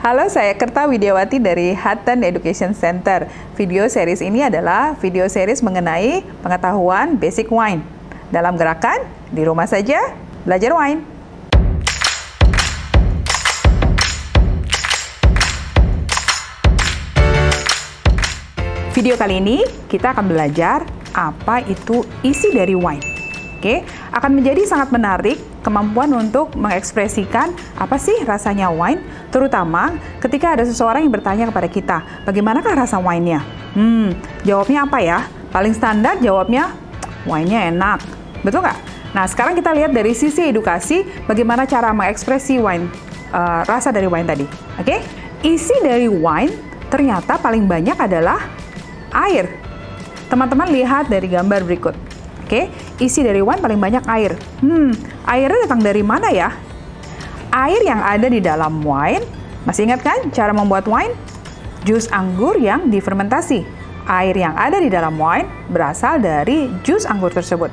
Halo, saya Kerta Widiawati dari Hutton Education Center. Video series ini adalah video series mengenai pengetahuan basic wine. Dalam gerakan, di rumah saja, belajar wine. Video kali ini kita akan belajar apa itu isi dari wine. Oke, akan menjadi sangat menarik kemampuan untuk mengekspresikan apa sih rasanya wine, terutama ketika ada seseorang yang bertanya kepada kita, bagaimanakah rasa wine-nya? Hmm, jawabnya apa ya? Paling standar jawabnya, wine-nya enak. Betul nggak? Nah, sekarang kita lihat dari sisi edukasi, bagaimana cara mengekspresi wine, uh, rasa dari wine tadi. Oke, isi dari wine ternyata paling banyak adalah air. Teman-teman lihat dari gambar berikut. Oke, isi dari wine paling banyak air. Hmm, airnya datang dari mana ya? Air yang ada di dalam wine, masih ingat kan cara membuat wine? Jus anggur yang difermentasi. Air yang ada di dalam wine berasal dari jus anggur tersebut.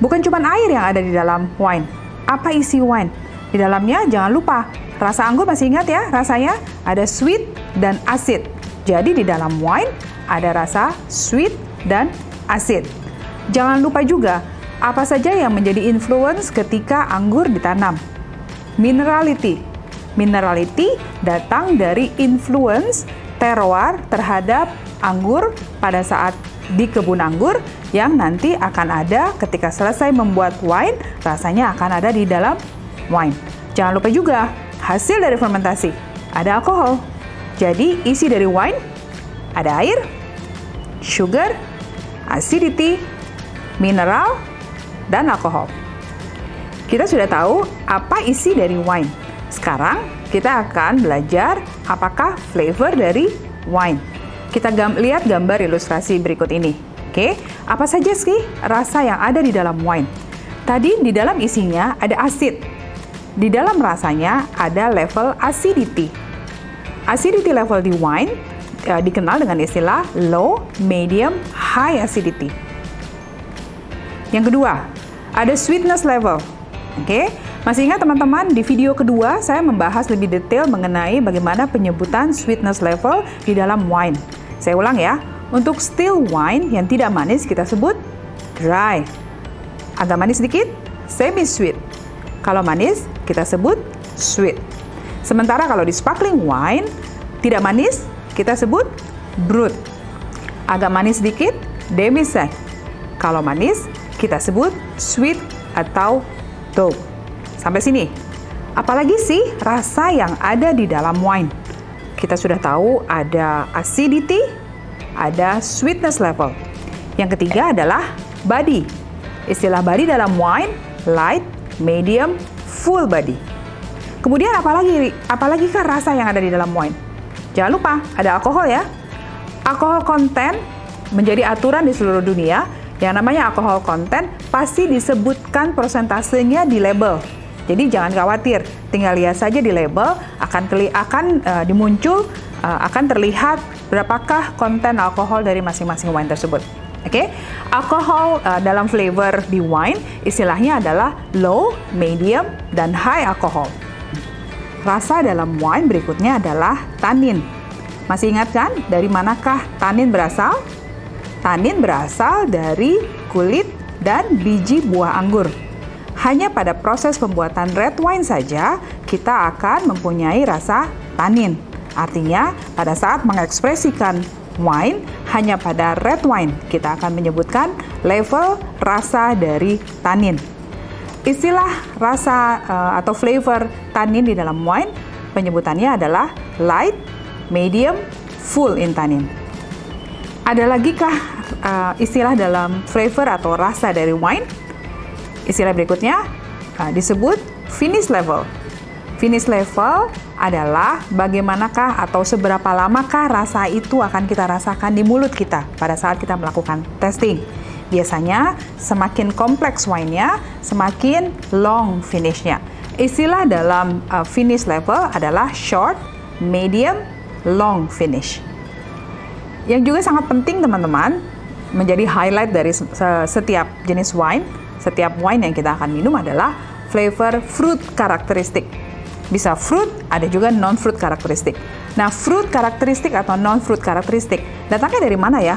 Bukan cuma air yang ada di dalam wine. Apa isi wine? Di dalamnya jangan lupa, rasa anggur masih ingat ya rasanya? Ada sweet dan asid. Jadi di dalam wine ada rasa sweet dan asid. Jangan lupa juga, apa saja yang menjadi influence ketika anggur ditanam. Minerality. Minerality datang dari influence terroir terhadap anggur pada saat di kebun anggur yang nanti akan ada ketika selesai membuat wine, rasanya akan ada di dalam wine. Jangan lupa juga, hasil dari fermentasi ada alkohol. Jadi isi dari wine ada air, sugar, acidity, mineral, dan alkohol. Kita sudah tahu apa isi dari wine. Sekarang kita akan belajar apakah flavor dari wine. Kita gam lihat gambar ilustrasi berikut ini. Oke, apa saja sih rasa yang ada di dalam wine? Tadi di dalam isinya ada asid. Di dalam rasanya ada level acidity. Acidity level di wine uh, dikenal dengan istilah low, medium, high acidity. Yang kedua, ada sweetness level. Oke, okay? masih ingat teman-teman di video kedua saya membahas lebih detail mengenai bagaimana penyebutan sweetness level di dalam wine. Saya ulang ya, untuk still wine yang tidak manis kita sebut dry. Agak manis sedikit, semi sweet. Kalau manis kita sebut sweet. Sementara kalau di sparkling wine tidak manis kita sebut brut. Agak manis sedikit, demi sec. Kalau manis kita sebut sweet atau taupe. Sampai sini. Apalagi sih rasa yang ada di dalam wine? Kita sudah tahu ada acidity, ada sweetness level. Yang ketiga adalah body. Istilah body dalam wine, light, medium, full body. Kemudian apalagi apalagi kan rasa yang ada di dalam wine? Jangan lupa ada alkohol ya. Alkohol konten menjadi aturan di seluruh dunia. Yang namanya alkohol konten pasti disebutkan persentasenya di label. Jadi jangan khawatir, tinggal lihat saja di label akan keli akan uh, dimuncul uh, akan terlihat berapakah konten alkohol dari masing-masing wine tersebut. Oke, okay? alkohol uh, dalam flavor di wine istilahnya adalah low, medium, dan high alcohol. Rasa dalam wine berikutnya adalah tanin. Masih ingat kan dari manakah tanin berasal? Tanin berasal dari kulit dan biji buah anggur. Hanya pada proses pembuatan red wine saja kita akan mempunyai rasa tanin. Artinya, pada saat mengekspresikan wine, hanya pada red wine kita akan menyebutkan level rasa dari tanin. Istilah rasa uh, atau flavor tanin di dalam wine penyebutannya adalah light, medium, full in tannin. Ada lagi kah uh, istilah dalam flavor atau rasa dari wine? Istilah berikutnya uh, disebut finish level. Finish level adalah bagaimanakah atau seberapa lamakah rasa itu akan kita rasakan di mulut kita pada saat kita melakukan testing. Biasanya semakin kompleks wine-nya, semakin long finish-nya. Istilah dalam uh, finish level adalah short, medium, long finish. Yang juga sangat penting teman-teman, menjadi highlight dari setiap jenis wine setiap wine yang kita akan minum adalah flavor fruit karakteristik. bisa fruit, ada juga non-fruit karakteristik. Nah, fruit karakteristik atau non-fruit karakteristik, datangnya dari mana ya?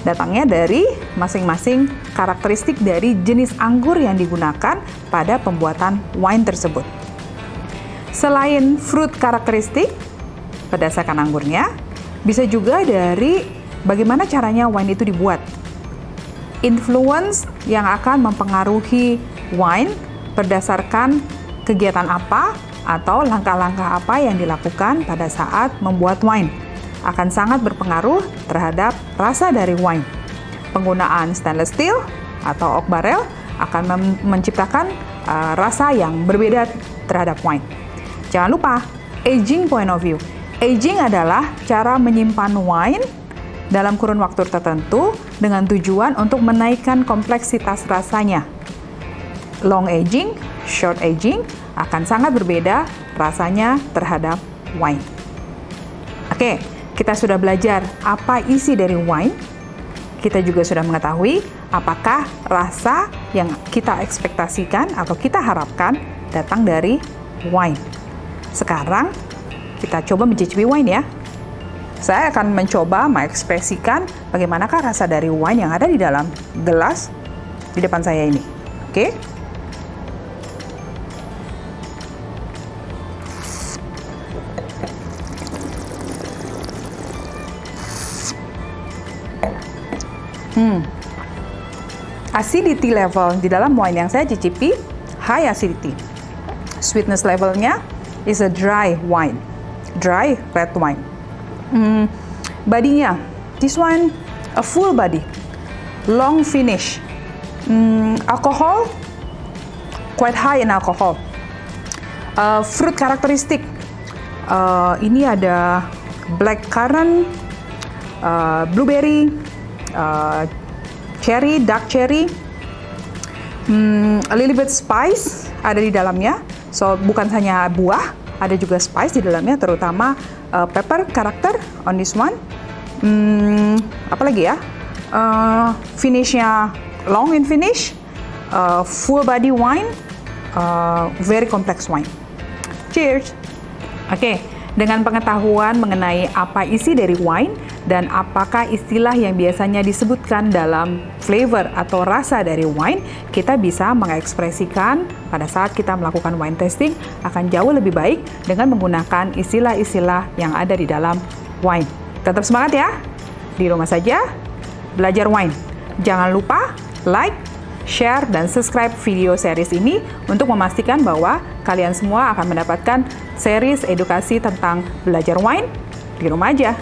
Datangnya dari masing-masing karakteristik dari jenis anggur yang digunakan pada pembuatan wine tersebut. Selain fruit karakteristik, berdasarkan anggurnya, bisa juga dari bagaimana caranya wine itu dibuat. Influence yang akan mempengaruhi wine berdasarkan kegiatan apa atau langkah-langkah apa yang dilakukan pada saat membuat wine akan sangat berpengaruh terhadap rasa dari wine. Penggunaan stainless steel atau oak barrel akan menciptakan uh, rasa yang berbeda terhadap wine. Jangan lupa, aging point of view. Aging adalah cara menyimpan wine dalam kurun waktu tertentu dengan tujuan untuk menaikkan kompleksitas rasanya. Long aging, short aging akan sangat berbeda rasanya terhadap wine. Oke, kita sudah belajar apa isi dari wine. Kita juga sudah mengetahui apakah rasa yang kita ekspektasikan atau kita harapkan datang dari wine. Sekarang kita coba mencicipi wine ya. Saya akan mencoba mengekspresikan bagaimanakah rasa dari wine yang ada di dalam gelas di depan saya ini. Oke? Hmm. Acidity level di dalam wine yang saya cicipi high acidity. Sweetness levelnya is a dry wine, dry red wine. Hmm. Badinya, this one a full body, long finish. Hmm, alcohol quite high in alcohol. Uh, fruit karakteristik, uh, ini ada black currant, uh, blueberry, uh, cherry, dark cherry, hmm, a little bit spice ada di dalamnya. So bukan hanya buah, ada juga spice di dalamnya, terutama uh, pepper karakter on this one. Hmm, apa lagi ya? Uh, finishnya long in finish, uh, full body wine, uh, very complex wine. Cheers. Oke, okay, dengan pengetahuan mengenai apa isi dari wine, dan apakah istilah yang biasanya disebutkan dalam flavor atau rasa dari wine kita bisa mengekspresikan pada saat kita melakukan wine tasting akan jauh lebih baik dengan menggunakan istilah-istilah yang ada di dalam wine. Tetap semangat ya. Di rumah saja belajar wine. Jangan lupa like, share, dan subscribe video series ini untuk memastikan bahwa kalian semua akan mendapatkan series edukasi tentang belajar wine di rumah aja.